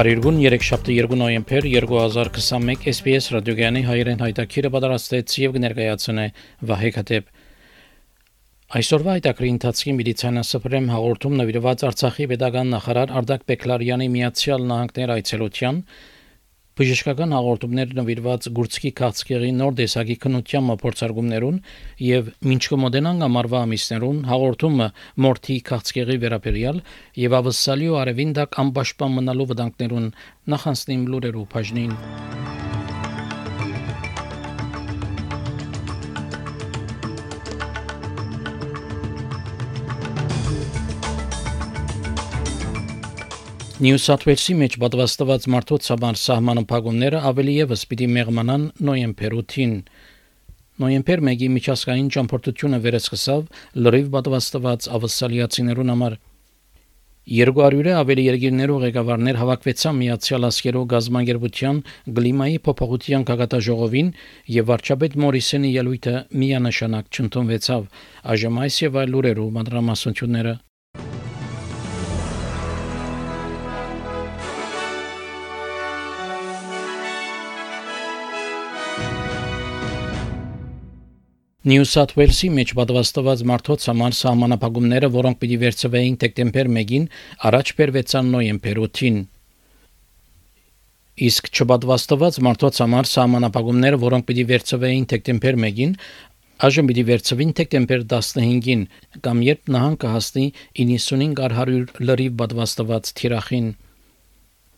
Փարիգուն 3-7 նոյեմբեր 2021 SPS ռադիոգյանի հայրեն հայտակիրը պատրաստեց եւ կներկայացնե Վահե Քաթեփ Այսօրվա հայտակրի ընթացքի մեդիցինասպրեմ հաղորդում նվիրված Արցախի pedagogan նախարար Արտակ Բեկլարյանի Միացյալ Նահանգներ այցելության բժշկական հաղորդումներ նվիրված Գուրցկի քաղցկեղի նոր դեսագի քննության փորձարկումներուն եւ ինչ կմոդենան ամառվա ամիսներուն հաղորդումը մորթի քաղցկեղի վերաբերյալ եւ ավսալիո արևինդակ անպաշտպան մնալու վտանգներուն նախանցնիմ լուրերու բաժնին Նյու Սաթ Ուելսի մեջ պատվաստված մարդոց համար սահմանափակումները ավելի եւս պիտի մեղմանան նոյեմբեր 8-ին։ Նոյեմբեր 1-ի միջազգային ճամփորդությունը վերսկսավ լրիվ պատվաստված ավսալիացիներուն համար 200-ը ավելի երկիրներով ղեկավարներ հավաքվեցան Միացյալ Աշխարհով գազագերբության գլիմայի փոփոխության գագաթաժողովին եւ վարչապետ Մորիսենի ելույթը միանշանակ չընդունվեցավ։ Այժմ այս եւ այլ լուրերով մանրամասնությունները Նյու Սաթ Ուելսի մեջ պատվաստված մարդոց համար սահմանափակումները, որոնք պիտի վերցվեին դեկտեմբեր 1-ին, առաջ բերվեցան նոյեմբեր 8-ին։ Իսկ չպատվաստված մարդոց համար սահմանափակումները, որոնք պիտի վերցվեին դեկտեմբեր 1-ին, այժմ պիտի վերցվին դեկտեմբեր 15-ին, կամ երբ նահանգ կհասնի 95 100 լրիվ պատվաստված թիրախին։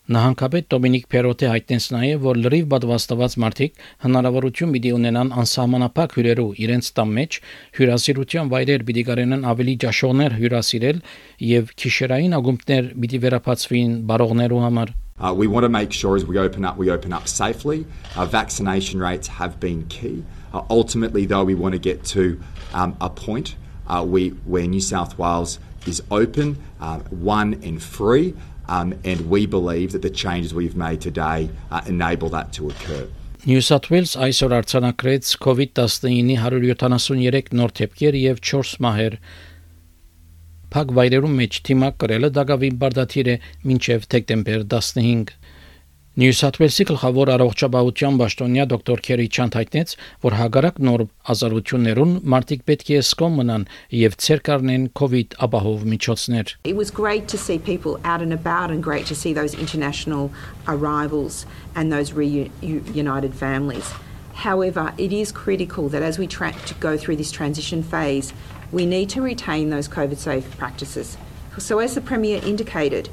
Նահանգապետ Դոմինիկ Պերոտը հայտնեց նաև, որ լրիվ պատվաստված մարդիկ հնարավորություն պիտի ունենան անսահմանափակ հյուրերու իրենց տան մեջ հյուրասիրության վայրեր պիտի կարենան ավելի ճաշողներ հյուրասիրել եւ քիշերային ագումբներ պիտի վերապացվին բարողներու համար Uh, we want to make sure as we open up, we open up safely. Our vaccination rates have been key. Uh, ultimately, though, we want to get to um, a point uh, we, where New South Wales is open, uh, one and free, Um, and we believe that the changes we've made today uh, enable that to occur. New South Wales այսօր արձանագրեց COVID-19-ի 173 նոր դեպքեր եւ 4 մահեր։ Փակ վայրերում մեջ թիմակ կրելը դակավին բարդաթիր է մինչև դեկտեմբեր 15։ Նյու Սաթ Ուելսի գլխավոր առողջապահության պաշտոնյա դոկտոր Քերի Չանդ հայտնեց, որ հագարակ նոր ազարություններուն մարդիկ պետք է սկոմ մնան եւ ցեր կառնեն COVID ապահով միջոցներ։ It was great to see people out and about and great to see those international arrivals and those reunited families. However, it is critical that as we tra- to go through this transition phase, we need to retain those COVID safe practices. So as the Premier indicated,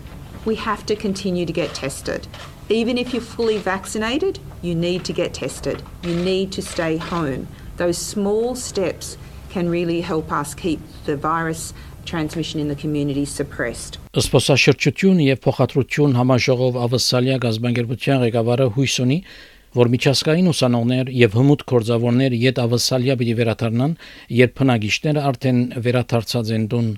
we have to continue to get tested. Even if you're fully vaccinated, you need to get tested. You need to stay home. Those small steps can really help us keep the virus transmission in the community suppressed. Սպասաշրջություն եւ փոխադրություն համաժողով ավսալիա գազբանգերության ղեկավարը հույս ունի, որ միջազգային ուսանողներ եւ հմուտ կորձավորներ յետ ավսալիա պիտի վերադառնան, երբ բնակիչները արդեն վերադարձած են տուն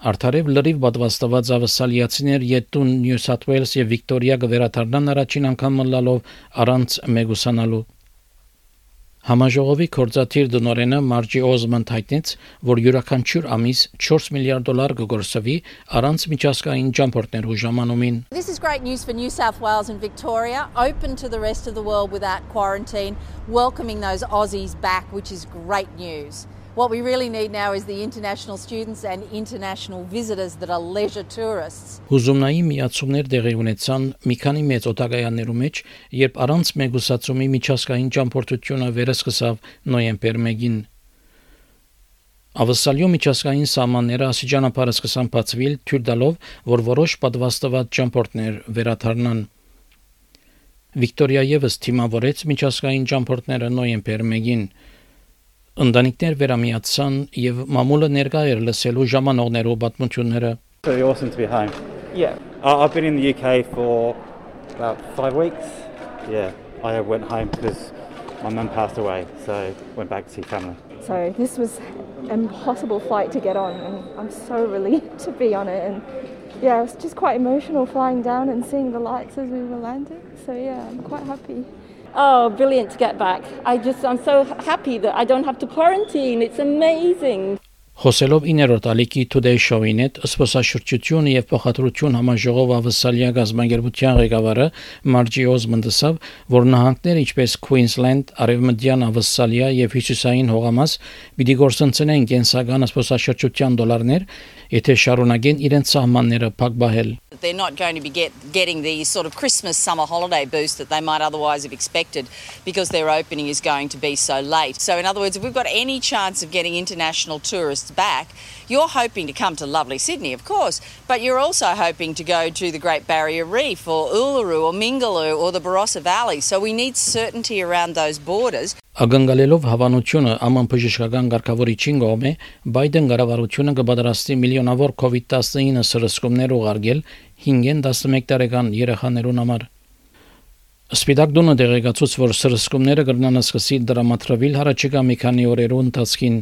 Արդարև լրիվ պատվաստված ավսալիացիներ յետուն Նյու Սաթ Ուելս եւ Վիկտորիա կվերաթարնան առաջին անգամ մլալով առանց մեգուսանալու։ Համաժողովի կորզաթիր դնորենը Մարջի Օզմոնդ հայտնեց, որ յուրաքանչյուր ամիս 4 միլիարդ դոլար կգործվի առանց միջազգային ճամփորդներու ժամանումին։ This is great news for New South Wales and Victoria, open to the rest of the world without quarantine, welcoming those Aussies back, which is great news. What we really need now is the international students and international visitors that are leisure tourists. Հուզումնայի միացումներ տեղի ունեցան մի քանի մեծ օտագայաններու մեջ, երբ առանց մեգուսացումի միջազգային ճամփորդությունը վերսկսավ նոյեմբեր 1-ին։ Ավսալյո միջազգային սահմանները ասիջանապարը սկսան բացվել, թույլ տալով, որ որոշ պատվաստված ճամփորդներ վերաթարնան։ Վիկտորիա եւս թիմավորեց միջազգային ճամփորդները նոյեմբեր 1-ին։ Ընտանիքներ վերամիացան եւ մամուլը ներկա էր լսելու ժամանողներով պատմությունները։ Really awesome to be home. Yeah. I've been in the UK for about five weeks. Yeah. I went home because My mum passed away, so went back to see family. So this was an impossible flight to get on, and I'm so relieved to be on it. And yeah, it was just quite emotional flying down and seeing the lights as we were landing. So yeah, I'm quite happy. Oh, brilliant to get back. I just, I'm so happy that I don't have to quarantine. It's amazing. Խոսելով 9-րդ ալիքի Today Show-ին հետ սփոսաշրջություն եւ փոխադրություն համաժողով ավսալիա գազբանգերության ղեկավարը Մարջի Օզմոնդսավ, որ նահանգները ինչպես Queensland, Արևմտյան ավսալիա եւ Հյուսիսային հողամաս պիտի գործընծնեն կենսական սփոսաշրջության դոլարներ, եթե շարունակեն իրենց սահմանները փակբահել։ They're not going to be get, getting the sort of Christmas summer holiday boost that they might otherwise have expected because their opening is going to be so late. So, in other words, if we've got any chance of getting international tourists back, you're hoping to come to lovely Sydney, of course, but you're also hoping to go to the Great Barrier Reef or Uluru or Mingaloo or the Barossa Valley. So, we need certainty around those borders. Ագանգալելով հավանությունը ԱՄՆ բժշկական ղեկավարիչին գոմե Բայդեն կառավարությունը կբادرաստի միլիոնավոր COVID-19 սրսկումներ ուղարկել 5-ին 11 տարեկան երեխաներուն համար։ Սպիտակ դունը դեղեկացուց, որ սրսկումները կրնան սկսի դրամատրվել հարաճիկա մի քանի օրերու ընթացքին։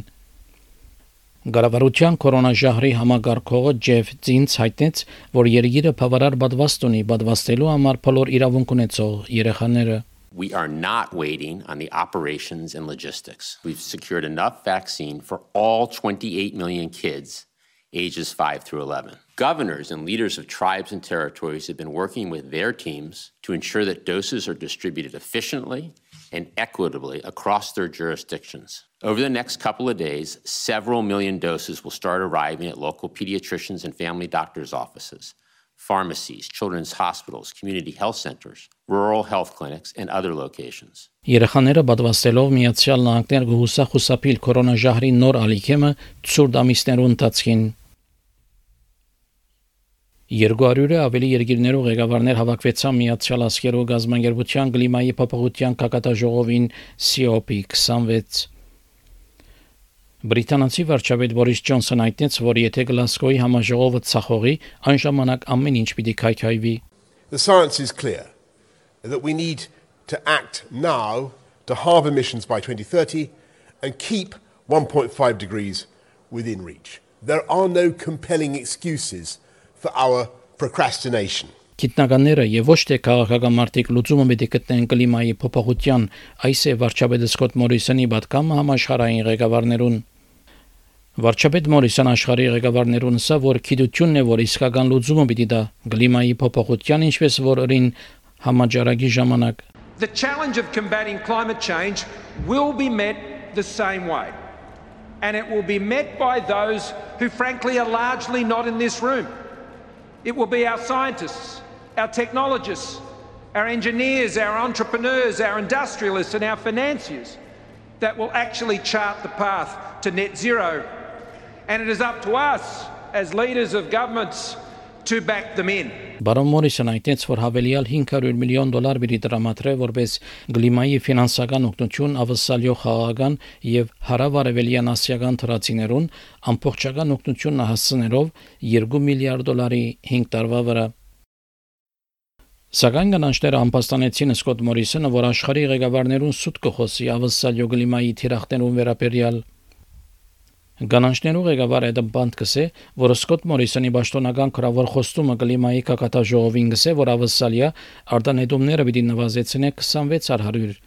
Գարավարության կորոնաժահրի համագարկողը Ջեֆ Ցինց հայտնեց, որ երկիրը բավարար բադվաստ ունի բադվաստելու համար բոլոր իրավունք ունեցող երեխաները։ We are not waiting on the operations and logistics. We've secured enough vaccine for all 28 million kids ages 5 through 11. Governors and leaders of tribes and territories have been working with their teams to ensure that doses are distributed efficiently and equitably across their jurisdictions. Over the next couple of days, several million doses will start arriving at local pediatricians and family doctors' offices, pharmacies, children's hospitals, community health centers, rural health clinics, and other locations. Երեխաները պատվաստելով Միացյալ Նահանգներ գուսա խուսափիլ կորոնաժահրի նոր ալիքեմը ցուրտ ամիսներու ընթացքին 200-ը ավելի երկիրներու ղեկավարներ հավաքվեցան Միացյալ Աշխարհի գազམ་անգերության կլիմայի փոփոխության կակատաժողովին COP26 Բրիտանացի վարչապետ Բորիս Ջոնսոնը հայտնեց, որ եթե Գլասկոյի համաժողովը ցախողի, այն ժամանակ ամեն ինչ պիտի քայքայվի։ The science is clear that we need to act now to halve emissions by 2030 and keep 1.5 degrees within reach. There are no compelling excuses for our procrastination. Գիտնականները եւ ոչ թե քաղաքական մարտիկ լուծումը պետք է գտնեն կլիմայի փոփոխության, այս է վարչապետ Սկոտ Մորիսոնի պատկամը համաշխարհային ղեկավարներուն։ Վարչապետ Մորիսոն աշխարհի ղեկավարներուն ասա, որ քիդությունն է, որ իսկական լուծումը պիտի դա կլիմայի փոփոխության, ինչպես որ ըրին համաճարակի ժամանակ The challenge of combating climate change will be met the same way. And it will be met by those who, frankly, are largely not in this room. It will be our scientists, our technologists, our engineers, our entrepreneurs, our industrialists, and our financiers that will actually chart the path to net zero. And it is up to us as leaders of governments to back them in. Բարոն Մորիսոն այդտենց որ հավելյալ 500 միլիոն դոլար բերի դրամատրե որպես գլիմայի ֆինանսական օգնություն ավսալյո խաղաղական եւ հարավարևելյան ասիական թրացիներուն ամբողջական օգնությունն հասցներով 2 միլիարդ դոլարի 5 տարվա վրա Սակայն կանանչները ամբաստանեցին Սկոտ Մորիսոնը, որ աշխարհի ղեկավարներուն սուտ կխոսի ավսալյո գլիմայի թիրախներուն վերաբերյալ Գանանչներու ղեկավար Էդմ Բանդ կսե, որ Սկոտ Մորիսոնի ճշտոնական քրավոր խոստումը կլիմայի կակատաժողովին գսե, որ ավսալիա արտանետումները պիտի նվազեցնե 26 առ 100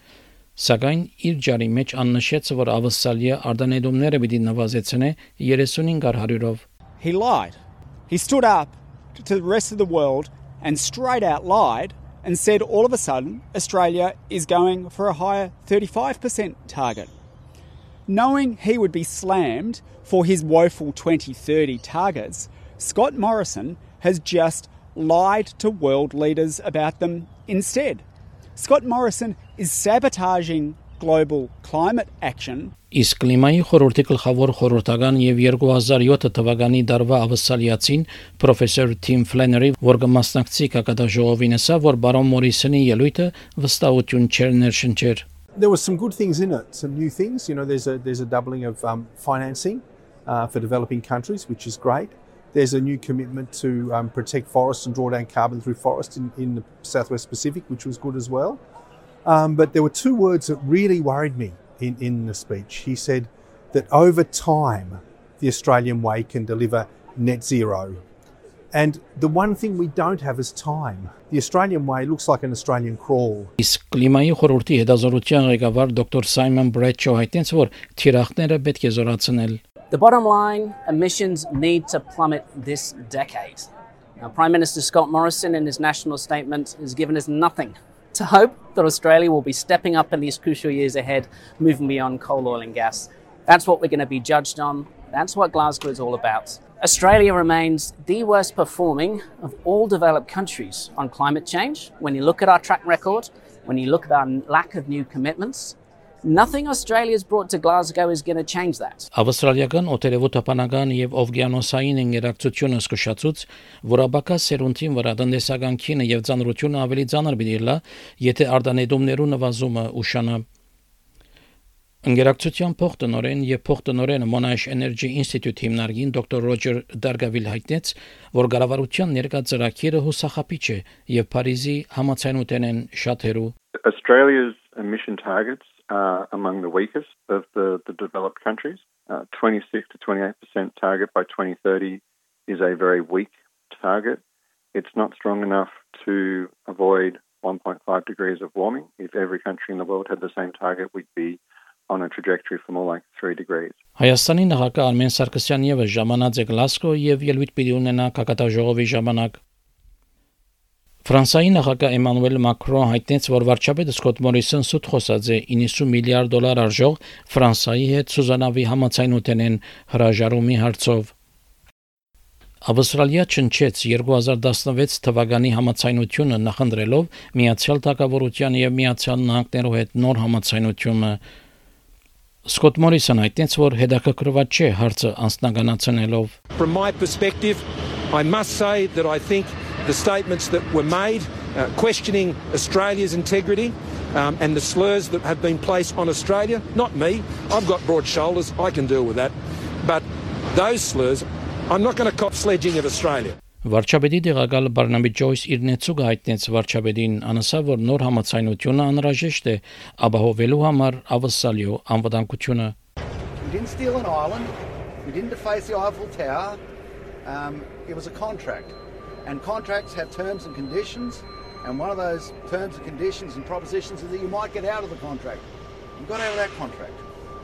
Սակայն իր ջարի մեջ աննշեց, որ ավսալիա արտանետումները պիտի նվազեցնե 35 առ 100-ով։ He lied. He stood up to the rest of the world and straight out lied and said all of a sudden Australia is going for a higher 35% target. Knowing he would be slammed for his woeful 2030 targets, Scott Morrison has just lied to world leaders about them instead. Scott Morrison is sabotaging global climate action. Իսկ կլիմայի խորհրդի գլխավոր խորհրդական եւ 2007 թվականի դարվա ավսալիացին պրոֆեսոր Թիմ Ֆլեների, որ կմասնակցի կակատաժողովին, ասա, որ բարոն Մորիսոնի ելույթը վստահություն չեր ներշնչեր there were some good things in it, some new things. You know, there's a there's a doubling of um, financing uh, for developing countries, which is great. There's a new commitment to um, protect forests and draw down carbon through forest in, in the Southwest Pacific, which was good as well. Um, but there were two words that really worried me in, in the speech. He said that over time, the Australian way can deliver net zero. And the one thing we don't have is time. The Australian way looks like an Australian crawl. Իսկ կլիմայի խորհրդի հետազոտության ղեկավար դոկտոր Սայմոն Բրեչո հայտնեց, որ թիրախները պետք է զորացնել The bottom line emissions need to plummet this decade. Now, Prime Minister Scott Morrison, in his national statement, has given us nothing to hope that Australia will be stepping up in these crucial years ahead, moving beyond coal, oil, and gas. That's what we're going to be judged on. That's what Glasgow is all about. Australia remains the worst performing of all developed countries on climate change. When you look at our track record, when you look at our lack of new commitments, Nothing Australia's brought to Glasgow is going to change that. Ավստրալիական օտերևոթապանական եւ օվկիանոսային ինտերակցիոնը սկշացուց, որ աբակա սերունդին վրա տնտեսական քինը եւ ծանրությունը ավելի ծանր պիտի լա, եթե արտանետումներու նվազումը ուշանա Ընկերակցության փոխտնօրեն եւ փոխտնօրենը Monash Energy Institute հիմնարկին դոկտոր Ռոջեր Դարգավիլ հայտնեց, որ գարավարության ներկա ծրագիրը հուսախապիչ է եւ Փարիզի համացանութեն են շատերու Australia's emission targets are among the weakest of the, the developed countries. Uh, 26 to 28% target by 2030 is a very weak target. It's not strong enough to avoid 1.5 degrees of warming. If every country in the world had the same target, we'd be on a trajectory for more like 3 degrees. Հայաստանի նախագահ Արմեն Սարգսյան եւս ժամանած է Գլասկո եւ ելույթ պիտի ունենա կակատաժողովի ժամանակ Ֆրանսիայի նախագահ Էմանուել Մակրոն հայտնեց, որ վարչապետը Սկոտ Մորիսոն սուտ խոսած է. 90 միլիարդ դոլար արժող Ֆրանսիայի հետ Սուզանավի համացայնութենեն հրաժարումի հարցով։ Ավստրալիա ճնչեց 2016 թվականի համացայնությունը նախընտրելով Միացյալ Թագավորության եւ Միացյալ Նահանգներու հետ նոր համացայնությունը Սկոտ Մորիսոն հայտնեց, որ հետաքրքրված չէ հարցը անձնականացնելով From my perspective, I must say that I think the statements that were made uh, questioning Australia's integrity um, and the slurs that have been placed on Australia. Not me. I've got broad shoulders. I can deal with that. But those slurs, I'm not going to cop sledging at Australia. Վարչապետի դեղակալ Բարնաբի Ջոյս իր նեցուկը հայտնեց վարչապետին անասա որ նոր համացայնությունը անհրաժեշտ է ապահովելու համար ավսալյո անվտանգությունը We didn't steal an island. We didn't deface the Eiffel Tower. Um, it was a contract. And contracts have terms and conditions, and one of those terms and conditions and propositions is that you might get out of the contract. We got out of that contract.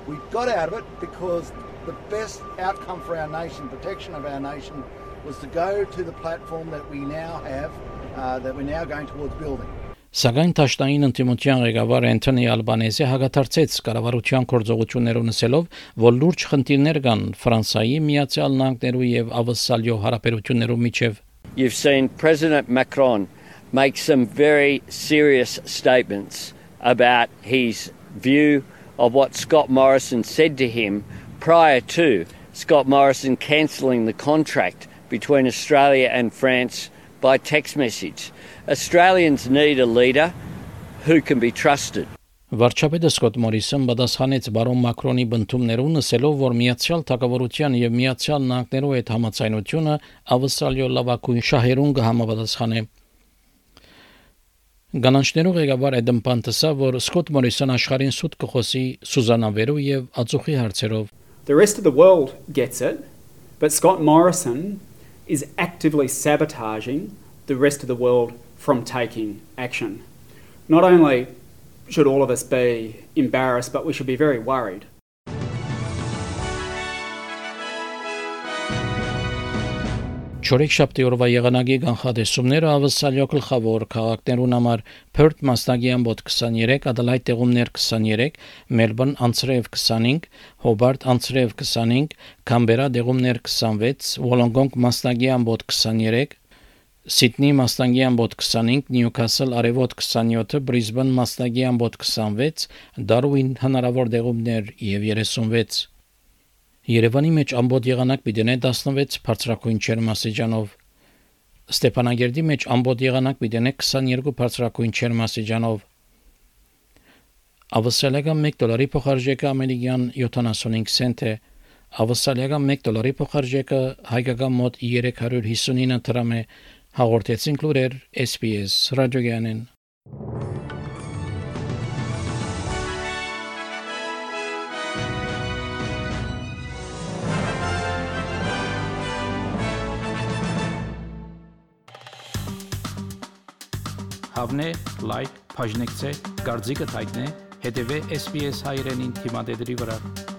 We got out of it because the best outcome for our nation, protection of our nation, was to go to the platform that we now have, uh, that we're now going towards building. Սակայն Թաշտային ընդդիմության ղեկավար Անթոնի Ալբանեզը հագաթարցեց կառավարության գործողություններով նսելով, որ լուրջ խնդիրներ կան Ֆրանսայի, Միացյալ Նահանգներու եւ Ավսալյո հարաբերություններով միջև you've seen President Macron make some very serious statements about his view of what Scott Morrison said to him prior to Scott Morrison cancelling the contract between Australia and France by text message. Australians need a leader who can be trusted. Վարչապետը Սկոտ Մորիսոն պատասխանեց բարոն Մակրոնի բնդումներուն նսելով, որ Միացյալ Թագավորության եւ Միացյալ Նահանգներու հետ համացայնությունը ավսալյո լավակույն շահերուն կհամապատասխանե։ Գանանչներու ղեկավար Էդեմ Պանտեսա, որ Սկոտ Մորիսոն աշխարհին սուտ կխոսի Սուզանավերու եւ ածուխի հարցերով։ The rest of the world gets it, but Scott Morrison is actively sabotaging the rest of the world from taking action. Not only should all of us be embarrassed, but we should be very worried. Չորեք շաբթի օրվա եղանակի կանխատեսումները ավսալյո գլխավոր քաղաքներուն համար Perth մասնագի ամբոտ 23, Adelaide տեղումներ 23, Melbourne անցրև 25, Hobart անցրև 25, Canberra տեղումներ 26, Wollongong մասնագի ամբոտ 23, Սիդնի Մաստանգի ամբոտ 25, Նյուքասլ Արևոտ 27, Բրիզբեն Մաստագի ամբոտ 26, Դարվին հնարավոր դեղումներ եւ 36։ Երևանի մեջ ամբոտ եղանակ պիտի 16 բարձրակույն չերմասիջանով։ Ստեփանագերդի մեջ ամբոտ եղանակ պիտի 22 բարձրակույն չերմասիջանով։ Ավսալիական 1 դոլարի փոխարժեքը ամերիկյան 75 سنت է։ Ավսալիական 1 դոլարի փոխարժեքը հայկական մոտ 359 դրամ է հաղորդեցին լուրեր SPS ռադիոգյանեն հավնե, լայք, բաժնեկցե, դարձիկը թայտնե, հետևե SPS հայրենին թիմադեդի վրա։